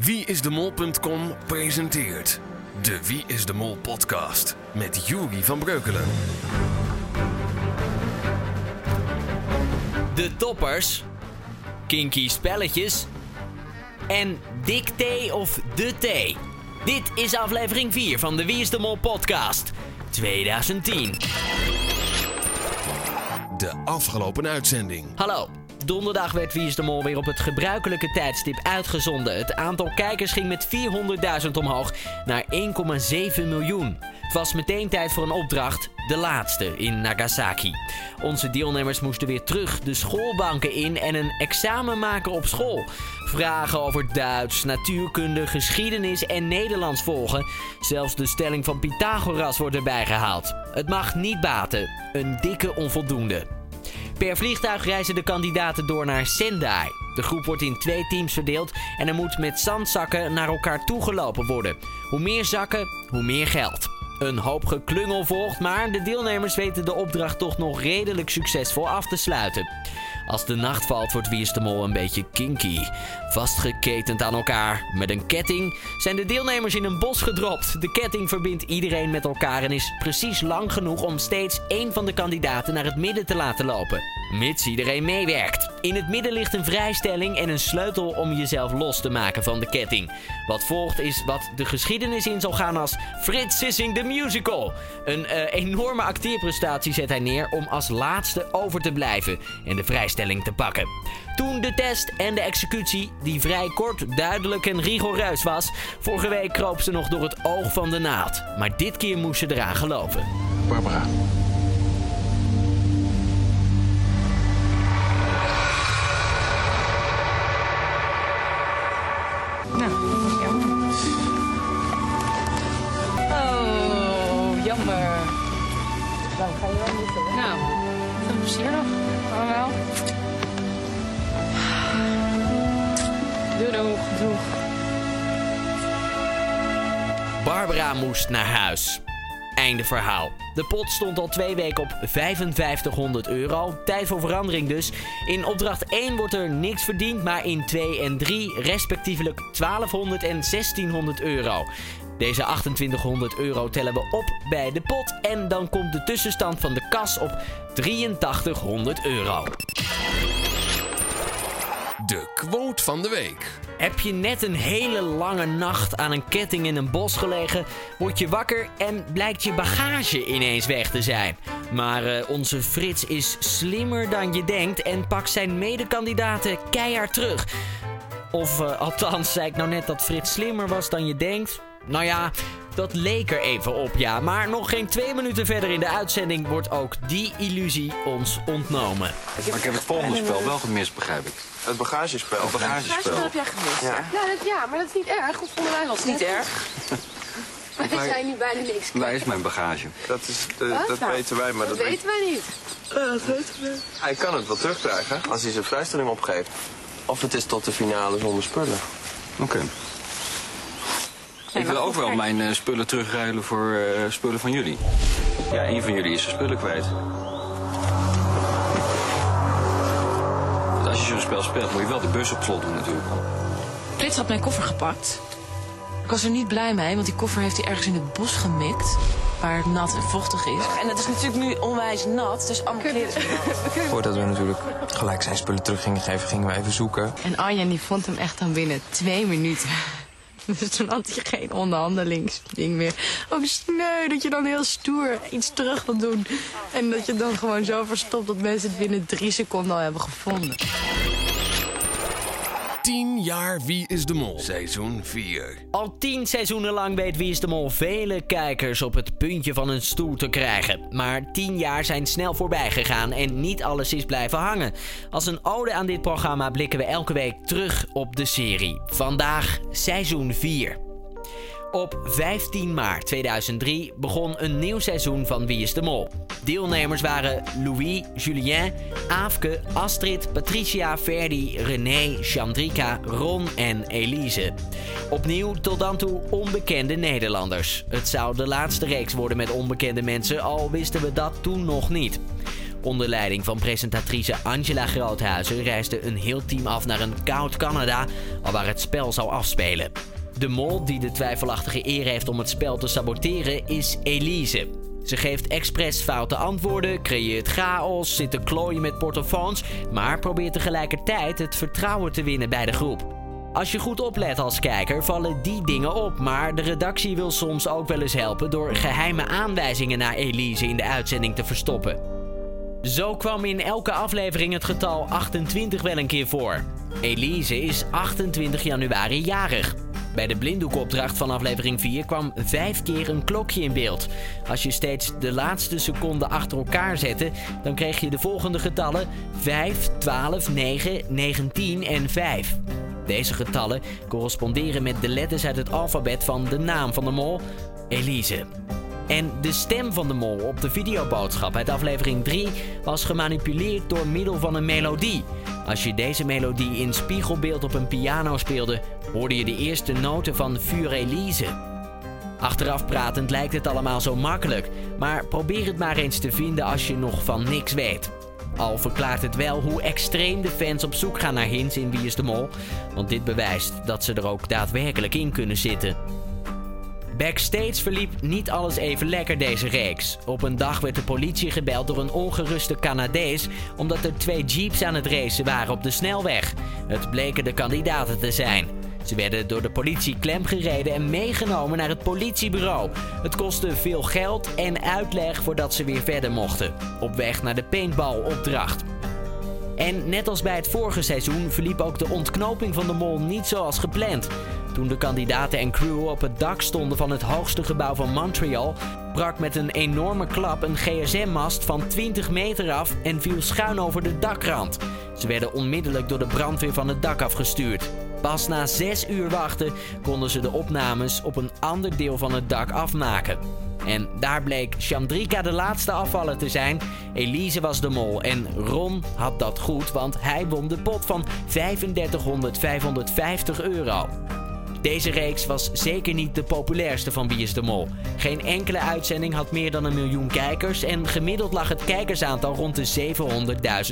Wieisdemol.com presenteert de Wie is de Mol podcast met Juri van Breukelen. De toppers, kinky spelletjes en dik thee of de thee. Dit is aflevering 4 van de Wie is de Mol podcast 2010. De afgelopen uitzending. Hallo. Donderdag werd Wie de Mol weer op het gebruikelijke tijdstip uitgezonden. Het aantal kijkers ging met 400.000 omhoog naar 1,7 miljoen. Het was meteen tijd voor een opdracht, de laatste in Nagasaki. Onze deelnemers moesten weer terug de schoolbanken in en een examen maken op school. Vragen over Duits, natuurkunde, geschiedenis en Nederlands volgen. Zelfs de stelling van Pythagoras wordt erbij gehaald. Het mag niet baten. Een dikke onvoldoende. Per vliegtuig reizen de kandidaten door naar Sendai. De groep wordt in twee teams verdeeld en er moet met zandzakken naar elkaar toegelopen worden. Hoe meer zakken, hoe meer geld. Een hoop geklungel volgt, maar de deelnemers weten de opdracht toch nog redelijk succesvol af te sluiten. Als de nacht valt, wordt Wie de Mol een beetje kinky. Vastgeketend aan elkaar met een ketting zijn de deelnemers in een bos gedropt. De ketting verbindt iedereen met elkaar en is precies lang genoeg om steeds één van de kandidaten naar het midden te laten lopen. Mits iedereen meewerkt. In het midden ligt een vrijstelling en een sleutel om jezelf los te maken van de ketting. Wat volgt is wat de geschiedenis in zal gaan als Frits Sissing the Musical. Een eh, enorme acteerprestatie zet hij neer om als laatste over te blijven en de vrijstelling te pakken. Toen de test en de executie, die vrij kort, duidelijk en rigoureus was. Vorige week kroop ze nog door het oog van de naald. Maar dit keer moest ze eraan geloven. Barbara. Nou, jammer. Oh, jammer. Dan ga je wel moeten. hè? Nou, veel plezier nog. Allemaal. Doei doeg, doeg. Barbara moest naar huis. Einde verhaal. De pot stond al twee weken op 5500 euro. Tijd voor verandering dus. In opdracht 1 wordt er niks verdiend, maar in 2 en 3 respectievelijk 1200 en 1600 euro. Deze 2800 euro tellen we op bij de pot en dan komt de tussenstand van de kas op 8300 euro. De quote van de week. Heb je net een hele lange nacht aan een ketting in een bos gelegen, word je wakker en blijkt je bagage ineens weg te zijn. Maar eh, onze Frits is slimmer dan je denkt en pakt zijn medekandidaten keihard terug. Of eh, althans, zei ik nou net dat Frits slimmer was dan je denkt? Nou ja, dat leek er even op, ja. Maar nog geen twee minuten verder in de uitzending wordt ook die illusie ons ontnomen. Maar ik heb het volgende spel wel gemist, begrijp ik. Het bagagespel. Het bagagespel. Dat heb jij gemist. Ja. Ja, dat, ja, maar dat is niet erg. Dat vonden wij wel Niet erg. Wij zijn nu bijna niks. Waar is mijn bagage? Dat, is, de- dat Nou, weten wij, maar Dat dat, weet- weten wij niet. hij kan het wel terugkrijgen als hij zijn vrijstelling opgeeft. Of het is tot de finale zonder spullen. Oké. Ik wil ook wel mijn eh, spullen terugruilen voor eh, spullen van jullie. Ja, een van jullie is zijn spullen kwijt. Want als je zo'n spel speelt, moet je wel de bus op slot doen natuurlijk. Frits had mijn koffer gepakt. Ik was er niet blij mee, want die koffer heeft hij ergens in het bos gemikt. Waar het nat en vochtig is. En het is natuurlijk nu onwijs nat, dus allemaal kleren. Voordat we natuurlijk gelijk zijn spullen terug gingen geven, gingen we even zoeken. En Arjen die vond hem echt dan binnen twee minuten. Dus toen had hij geen onderhandelingsding meer. Ook sneu dat je dan heel stoer iets terug wil doen. En dat je dan gewoon zo verstopt dat mensen het binnen drie seconden al hebben gevonden. 10 jaar Wie is de Mol. Seizoen 4. Al tien seizoenen lang weet Wie is de Mol vele kijkers op het puntje van een stoel te krijgen. Maar tien jaar zijn snel voorbij gegaan en niet alles is blijven hangen. Als een ode aan dit programma blikken we elke week terug op de serie. Vandaag seizoen 4. Op 15 maart 2003 begon een nieuw seizoen van Wie is de Mol. Deelnemers waren Louis, Julien, Aafke, Astrid, Patricia, Ferdi, René, Chandrika, Ron en Elise. Opnieuw tot dan toe onbekende Nederlanders. Het zou de laatste reeks worden met onbekende mensen, al wisten we dat toen nog niet. Onder leiding van presentatrice Angela Groothuizen reisde een heel team af naar een koud Canada, waar het spel zou afspelen. De mol die de twijfelachtige eer heeft om het spel te saboteren is Elise. Ze geeft expres foute antwoorden, creëert chaos, zit te klooien met portofoons, maar probeert tegelijkertijd het vertrouwen te winnen bij de groep. Als je goed oplet als kijker, vallen die dingen op. Maar de redactie wil soms ook wel eens helpen door geheime aanwijzingen naar Elise in de uitzending te verstoppen. Zo kwam in elke aflevering het getal 28 wel een keer voor. Elise is 28 januari jarig. Bij de blinddoekopdracht van aflevering 4 kwam vijf keer een klokje in beeld. Als je steeds de laatste seconden achter elkaar zette, dan kreeg je de volgende getallen 5, 12, 9, 19 en 5. Deze getallen corresponderen met de letters uit het alfabet van de naam van de mol, Elise. En de stem van de mol op de videoboodschap uit aflevering 3 was gemanipuleerd door middel van een melodie. Als je deze melodie in spiegelbeeld op een piano speelde, hoorde je de eerste noten van Vuur Elise. Achteraf pratend lijkt het allemaal zo makkelijk, maar probeer het maar eens te vinden als je nog van niks weet. Al verklaart het wel hoe extreem de fans op zoek gaan naar hints in Wie is de Mol, want dit bewijst dat ze er ook daadwerkelijk in kunnen zitten. Backstage verliep niet alles even lekker deze reeks. Op een dag werd de politie gebeld door een ongeruste Canadees omdat er twee jeeps aan het racen waren op de snelweg. Het bleken de kandidaten te zijn. Ze werden door de politie klemgereden en meegenomen naar het politiebureau. Het kostte veel geld en uitleg voordat ze weer verder mochten. Op weg naar de paintball-opdracht. En net als bij het vorige seizoen verliep ook de ontknoping van de mol niet zoals gepland. Toen de kandidaten en crew op het dak stonden van het hoogste gebouw van Montreal, brak met een enorme klap een gsm-mast van 20 meter af en viel schuin over de dakrand. Ze werden onmiddellijk door de brandweer van het dak afgestuurd. Pas na 6 uur wachten konden ze de opnames op een ander deel van het dak afmaken. En daar bleek Chandrika de laatste afvaller te zijn. Elise was de mol en Ron had dat goed, want hij won de pot van 3500 550 euro. Deze reeks was zeker niet de populairste van Wie is de Mol. Geen enkele uitzending had meer dan een miljoen kijkers en gemiddeld lag het kijkersaantal rond de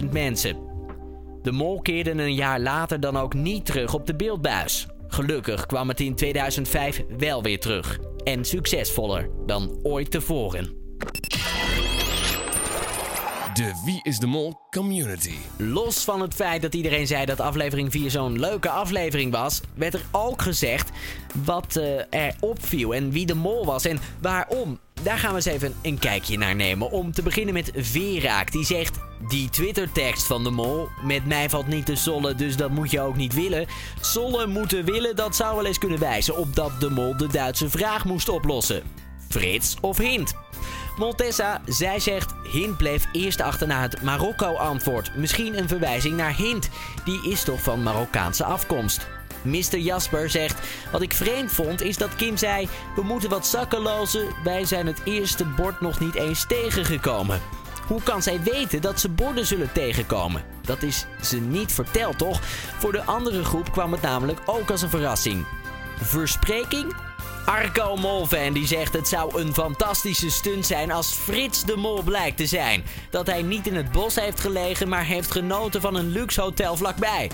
700.000 mensen. De Mol keerde een jaar later dan ook niet terug op de beeldbuis. Gelukkig kwam het in 2005 wel weer terug. En succesvoller dan ooit tevoren. De Wie is de Mol community. Los van het feit dat iedereen zei dat aflevering 4 zo'n leuke aflevering was, werd er ook gezegd wat uh, er opviel en wie de mol was en waarom. Daar gaan we eens even een kijkje naar nemen. Om te beginnen met Veraak. Die zegt: Die Twitter-tekst van de mol. Met mij valt niet te sollen, dus dat moet je ook niet willen. Sollen moeten willen, dat zou wel eens kunnen wijzen op dat de mol de Duitse vraag moest oplossen. Frits of Hint? Montessa, zij zegt Hint bleef eerst achterna het Marokko-antwoord. Misschien een verwijzing naar Hint. Die is toch van Marokkaanse afkomst. Mr. Jasper zegt: Wat ik vreemd vond is dat Kim zei: We moeten wat zakken lozen. Wij zijn het eerste bord nog niet eens tegengekomen. Hoe kan zij weten dat ze borden zullen tegenkomen? Dat is ze niet verteld, toch? Voor de andere groep kwam het namelijk ook als een verrassing. Verspreking? Arco Molfan die zegt het zou een fantastische stunt zijn als Frits de Mol blijkt te zijn. Dat hij niet in het bos heeft gelegen, maar heeft genoten van een luxe hotel vlakbij.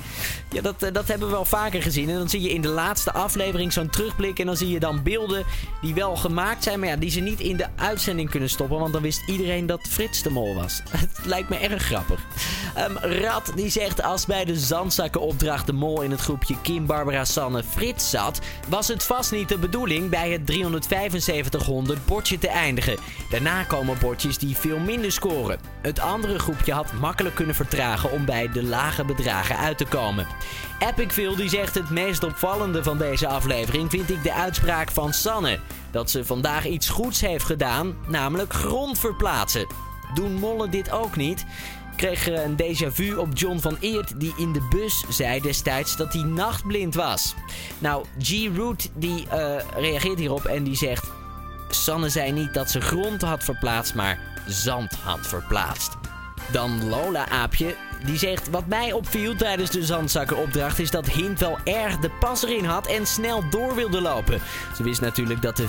Ja, dat, eh, dat hebben we wel vaker gezien. En dan zie je in de laatste aflevering zo'n terugblik en dan zie je dan beelden die wel gemaakt zijn, maar ja, die ze niet in de uitzending kunnen stoppen, want dan wist iedereen dat Frits de Mol was. Het lijkt me erg grappig. Um, Rad die zegt als bij de zandzakkenopdracht de Mol in het groepje Kim, Barbara, Sanne, Frits zat, was het vast niet de bedoeling bij het 37500 bordje te eindigen. Daarna komen bordjes die veel minder scoren. Het andere groepje had makkelijk kunnen vertragen om bij de lage bedragen uit te komen. Epicville die zegt het meest opvallende van deze aflevering vind ik de uitspraak van Sanne. Dat ze vandaag iets goeds heeft gedaan, namelijk grond verplaatsen. Doen mollen dit ook niet? kreeg een déjà vu op John van Eert die in de bus zei destijds dat hij nachtblind was. Nou, G-Root die uh, reageert hierop en die zegt... Sanne zei niet dat ze grond had verplaatst, maar zand had verplaatst. Dan Lola Aapje. Die zegt, wat mij opviel tijdens de zandzakkenopdracht is dat Hint wel erg de pas erin had en snel door wilde lopen. Ze wist natuurlijk dat de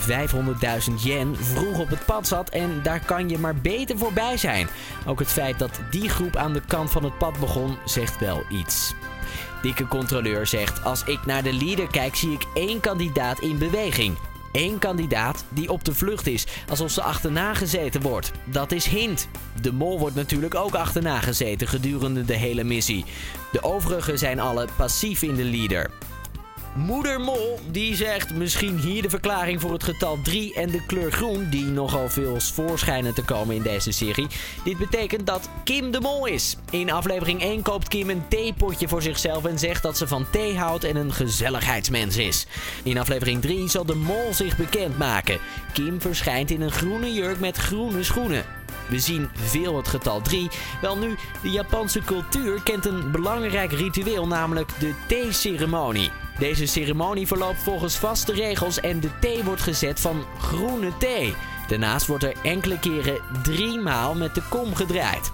500.000 yen vroeg op het pad zat en daar kan je maar beter voorbij zijn. Ook het feit dat die groep aan de kant van het pad begon, zegt wel iets. Dikke controleur zegt: Als ik naar de leader kijk, zie ik één kandidaat in beweging. Eén kandidaat die op de vlucht is, alsof ze achterna gezeten wordt. Dat is Hint. De mol wordt natuurlijk ook achterna gezeten gedurende de hele missie. De overigen zijn alle passief in de leader. Moeder Mol die zegt misschien hier de verklaring voor het getal 3 en de kleur groen, die nogal veel voorschijnen te komen in deze serie. Dit betekent dat Kim de Mol is. In aflevering 1 koopt Kim een theepotje voor zichzelf en zegt dat ze van thee houdt en een gezelligheidsmens is. In aflevering 3 zal de Mol zich bekendmaken. Kim verschijnt in een groene jurk met groene schoenen. We zien veel het getal 3. Wel nu, de Japanse cultuur kent een belangrijk ritueel, namelijk de thee-ceremonie. Deze ceremonie verloopt volgens vaste regels en de thee wordt gezet van groene thee. Daarnaast wordt er enkele keren drie maal met de kom gedraaid.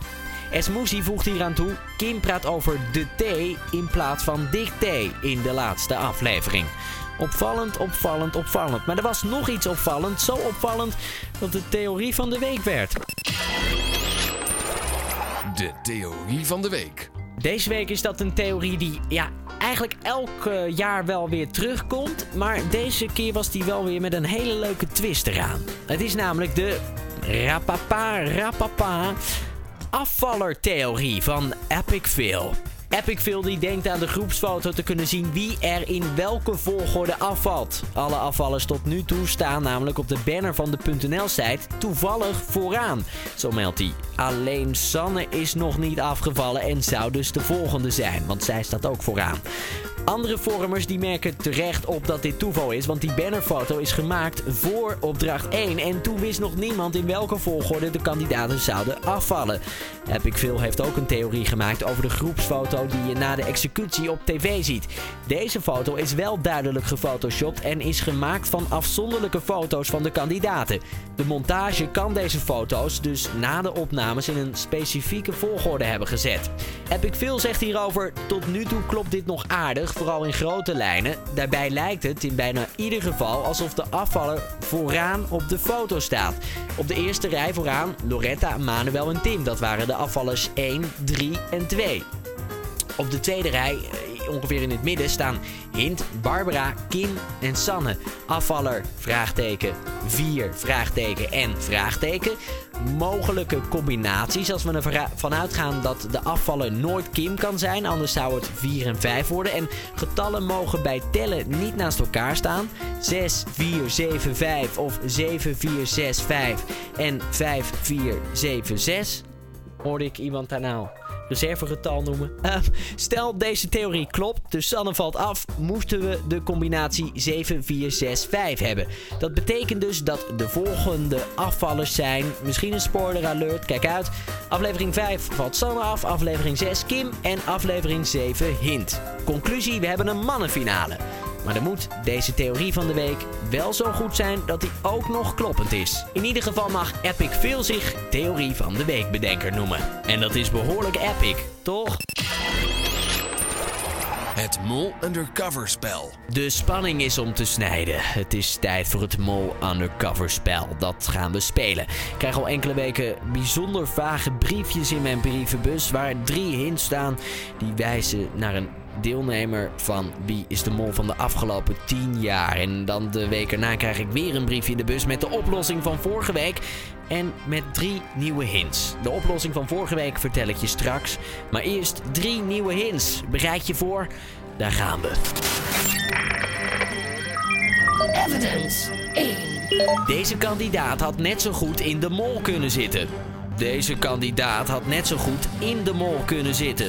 Esmusi voegt hieraan toe, Kim praat over de thee in plaats van dik thee in de laatste aflevering. Opvallend, opvallend, opvallend. Maar er was nog iets opvallend. Zo opvallend dat de theorie van de week werd. De theorie van de week. Deze week is dat een theorie die ja, eigenlijk elk eh, jaar wel weer terugkomt. Maar deze keer was die wel weer met een hele leuke twist eraan. Het is namelijk de rapapa rapapa afvallertheorie van Epic Phil. Epic denkt aan de groepsfoto te kunnen zien wie er in welke volgorde afvalt. Alle afvallers tot nu toe staan namelijk op de banner van de .nl-site toevallig vooraan. Zo meldt hij. Alleen Sanne is nog niet afgevallen en zou dus de volgende zijn, want zij staat ook vooraan. Andere vormers die merken terecht op dat dit toeval is, want die bannerfoto is gemaakt voor opdracht 1 en toen wist nog niemand in welke volgorde de kandidaten zouden afvallen. Epic Phil heeft ook een theorie gemaakt over de groepsfoto die je na de executie op tv ziet. Deze foto is wel duidelijk gefotoshopt en is gemaakt van afzonderlijke foto's van de kandidaten. De montage kan deze foto's dus na de opnames in een specifieke volgorde hebben gezet. Epic Phil zegt hierover: Tot nu toe klopt dit nog aardig, vooral in grote lijnen. Daarbij lijkt het in bijna ieder geval alsof de afvaller vooraan op de foto staat. Op de eerste rij vooraan Loretta, Manuel en Tim. Dat waren de afvallers 1, 3 en 2. Op de tweede rij, eh, ongeveer in het midden, staan Hint, Barbara, Kim en Sanne. Afvaller, vraagteken, 4, vraagteken en vraagteken. Mogelijke combinaties, als we ervan uitgaan dat de afvaller nooit Kim kan zijn, anders zou het 4 en 5 worden. En getallen mogen bij tellen niet naast elkaar staan. 6, 4, 7, 5 of 7, 4, 6, 5 en 5, 4, 7, 6. Hoorde ik iemand daar nou reservegetal noemen. Uh, stel deze theorie klopt, dus Sanne valt af, moesten we de combinatie 7465 hebben. Dat betekent dus dat de volgende afvallers zijn. Misschien een spoiler alert, kijk uit. Aflevering 5 valt Sanne af, aflevering 6 Kim en aflevering 7 Hint. Conclusie, we hebben een mannenfinale. Maar dan moet deze theorie van de week wel zo goed zijn dat hij ook nog kloppend is. In ieder geval mag Epic veel zich theorie van de week bedenker noemen. En dat is behoorlijk epic, toch? Het Mol Undercover spel. De spanning is om te snijden. Het is tijd voor het Mol Undercover spel. Dat gaan we spelen. Ik krijg al enkele weken bijzonder vage briefjes in mijn brievenbus waar drie hints staan die wijzen naar een deelnemer van Wie is de Mol van de afgelopen 10 jaar. En dan de week erna krijg ik weer een briefje in de bus met de oplossing van vorige week. En met drie nieuwe hints. De oplossing van vorige week vertel ik je straks. Maar eerst drie nieuwe hints. Bereid je voor? Daar gaan we. Evidence 1. Deze kandidaat had net zo goed in de mol kunnen zitten. Deze kandidaat had net zo goed in de mol kunnen zitten.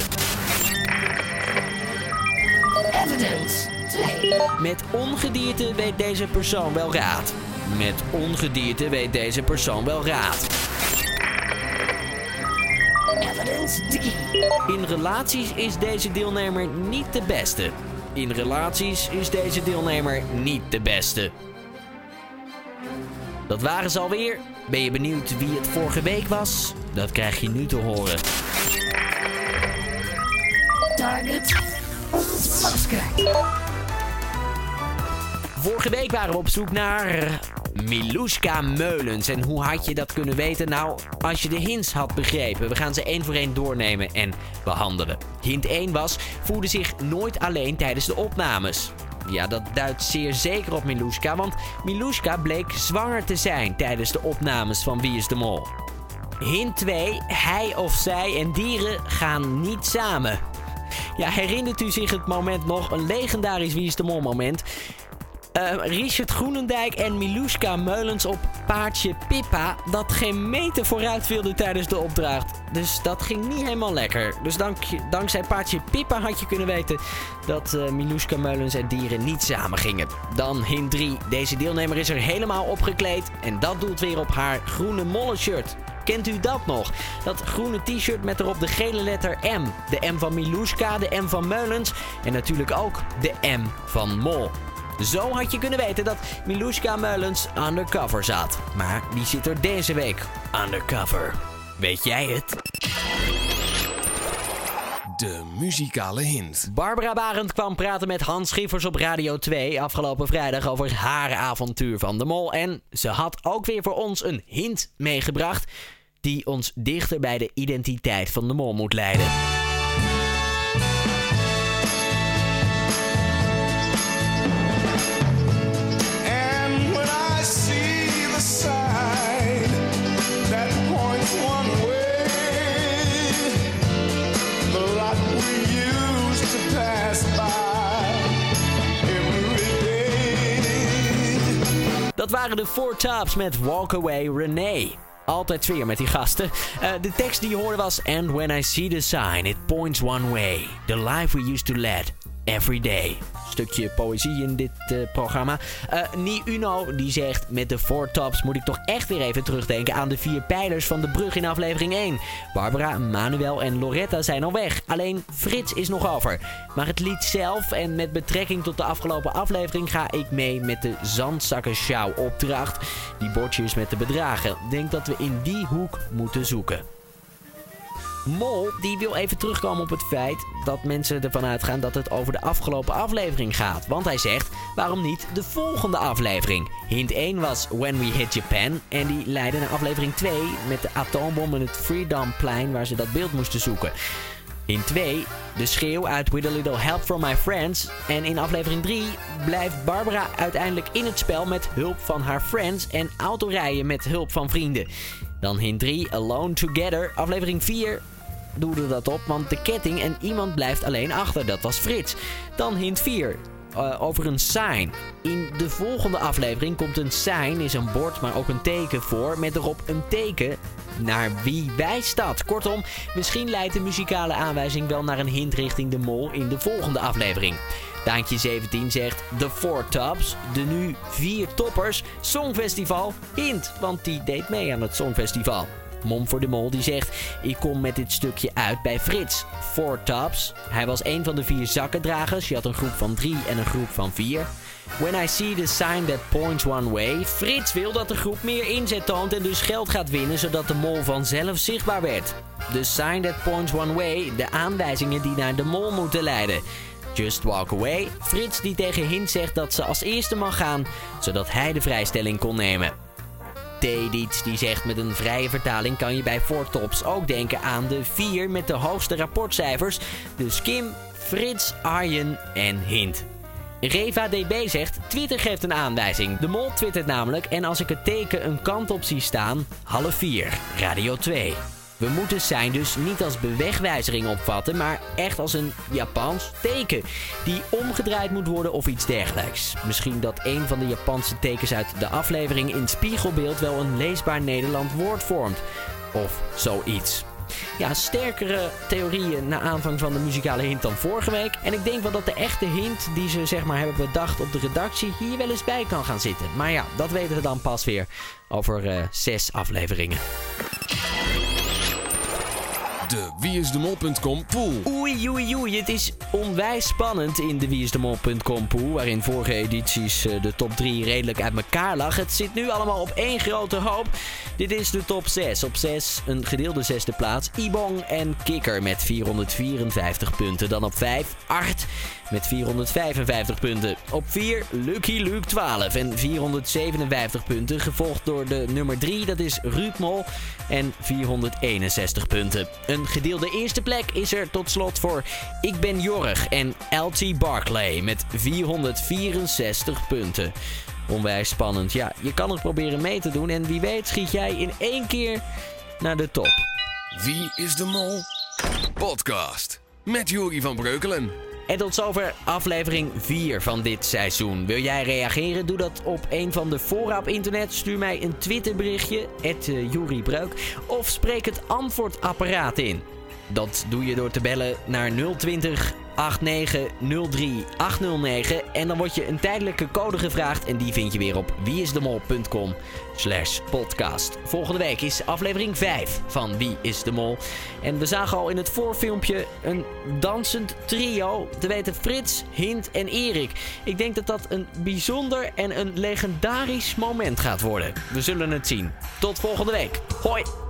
Evidence 2. Met ongedierte weet deze persoon wel raad. Met ongedierte weet deze persoon wel raad. Evidence 3. In relaties is deze deelnemer niet de beste. In relaties is deze deelnemer niet de beste. Dat waren ze alweer. Ben je benieuwd wie het vorige week was? Dat krijg je nu te horen. Target Vorige week waren we op zoek naar Miluska Meulens. En hoe had je dat kunnen weten? Nou, als je de hints had begrepen. We gaan ze één voor één doornemen en behandelen. Hint 1 was, voelde zich nooit alleen tijdens de opnames. Ja, dat duidt zeer zeker op Miluska, want Miluska bleek zwanger te zijn tijdens de opnames van Wie is de Mol. Hint 2, hij of zij en dieren gaan niet samen. Ja, herinnert u zich het moment nog? Een legendarisch Wie is de Mol moment. Eh, Richard Groenendijk en Miluska Meulens op paardje Pippa... dat geen meter vooruit wilde tijdens de opdracht. Dus dat ging niet helemaal lekker. Dus dank, dankzij paardje Pippa had je kunnen weten... dat uh, Miluska Meulens en dieren niet samen gingen. Dan hint 3. Deze deelnemer is er helemaal opgekleed... en dat doelt weer op haar groene mollenshirt. Kent u dat nog? Dat groene t-shirt met erop de gele letter M. De M van Miluska, de M van Meulens en natuurlijk ook de M van Mol. Zo had je kunnen weten dat Miluska Meulens undercover zat. Maar die zit er deze week undercover. Weet jij het? De muzikale hint. Barbara Barend kwam praten met Hans Schiffers op Radio 2 afgelopen vrijdag over haar avontuur van de mol. En ze had ook weer voor ons een hint meegebracht die ons dichter bij de identiteit van de mol moet leiden. Waren de Four Tops met Walk Away Renee. Altijd sfeer met die gasten. Eh, de tekst die je hoorde was... And when I see the sign, it points one way. The life we used to lead every day. Stukje poëzie in dit eh, programma. Eh Nie Uno die zegt... Met de Four Tops moet ik toch echt weer even terugdenken... aan de vier pijlers van de brug in aflevering 1. Barbara, Manuel en Loretta zijn al weg. Alleen Frits is nog over. Maar het lied zelf en met betrekking tot de afgelopen aflevering... ga ik mee met de zandzakken opdracht. Die bordjes met de bedragen. Denk dat we in die hoek moeten zoeken. Mol die wil even terugkomen op het feit dat mensen ervan uitgaan dat het over de afgelopen aflevering gaat. Want hij zegt, waarom niet de volgende aflevering? Hint 1 was When We Hit Japan en die leidde naar aflevering 2 met de atoombom en het Freedomplein waar ze dat beeld moesten zoeken. In 2 de schreeuw uit With a Little Help From My Friends. En in aflevering 3 blijft Barbara uiteindelijk in het spel met hulp van haar friends en autorijden met hulp van vrienden. Dan hint 3 Alone Together. Aflevering 4 doelde dat op, want de ketting en iemand blijft alleen achter. Dat was Frits. Dan hint 4. eh, over een sign. In de volgende aflevering komt een sign, is een bord, maar ook een teken voor. Met erop een teken naar wie wijst dat. Kortom, misschien leidt de muzikale aanwijzing wel naar een hint richting de mol in de volgende aflevering. Daantje 17 zegt The Four Tops, de nu vier toppers, Songfestival, hint, want die deed mee aan het Songfestival. Mom voor de Mol die zegt: Ik kom met dit stukje uit bij Frits. Four Tops. Hij was een van de vier zakkendragers. Je had een groep van drie en een groep van vier. When I see the sign that points one way. Frits wil dat de groep meer inzet toont en dus geld gaat winnen, zodat de mol vanzelf zichtbaar werd. The sign that points one way. De aanwijzingen die naar de mol moeten leiden. Just walk away. Frits die tegen Hint zegt dat ze als eerste mag gaan, zodat hij de vrijstelling kon nemen. T-Diets die zegt met een vrije vertaling kan je bij Four Tops ook denken aan de vier met de hoogste rapportcijfers. Dus Kim, Frits, Arjen en Hint. Reva DB zegt, Twitter geeft een aanwijzing. De mol twittert namelijk en als ik het teken een kant op zie staan, half vier, radio 2. We moeten zijn dus niet als bewegwijzering opvatten, maar echt als een Japans teken. Die omgedraaid moet worden of iets dergelijks. Misschien dat een van de Japanse tekens uit de aflevering in spiegelbeeld wel een leesbaar Nederland woord vormt. Of zoiets. Ja, sterkere theorieën na aanvang van de muzikale hint dan vorige week. En ik denk wel dat de echte hint die ze zeg maar hebben bedacht op de redactie hier wel eens bij kan gaan zitten. Maar ja, dat weten we dan pas weer over eh, zes afleveringen. De wieisdemol.com pool. Oei, oei, oei. Het is onwijs spannend in de wieisdemol.com pool. Waarin vorige edities eh, de top 3 redelijk uit elkaar lag. Het zit nu allemaal op één grote hoop. Dit is de top 6. Op 6 een gedeelde zesde plaats. Ibong en Kikker met 454 punten. Dan op 5 Art met 455 punten. Op 4 Lucky Luke 12 en 457 punten. Gevolgd door de nummer 3, dat is Ruud Mol en 461 punten. Een gedeelde eerste plek is er tot slot voor Ik Ben Jorg en LT Barclay met 464 punten. Onwijs spannend. Ja, je kan het proberen mee te doen en wie weet schiet jij in één keer naar de top. Wie is de Mol? Podcast met Jury van Breukelen. En tot zover aflevering 4 van dit seizoen. Wil jij reageren? Doe dat op een van de fora op internet. Stuur mij een Twitterberichtje, Jury Breuk. Of spreek het antwoordapparaat in. Dat doe je door te bellen naar 020 8903 809. En dan wordt je een tijdelijke code gevraagd. En die vind je weer op wieisdemol.com slash podcast. Volgende week is aflevering 5 van Wie is de Mol. En we zagen al in het voorfilmpje een dansend trio. Te weten Frits, Hint en Erik. Ik denk dat dat een bijzonder en een legendarisch moment gaat worden. We zullen het zien. Tot volgende week. Hoi!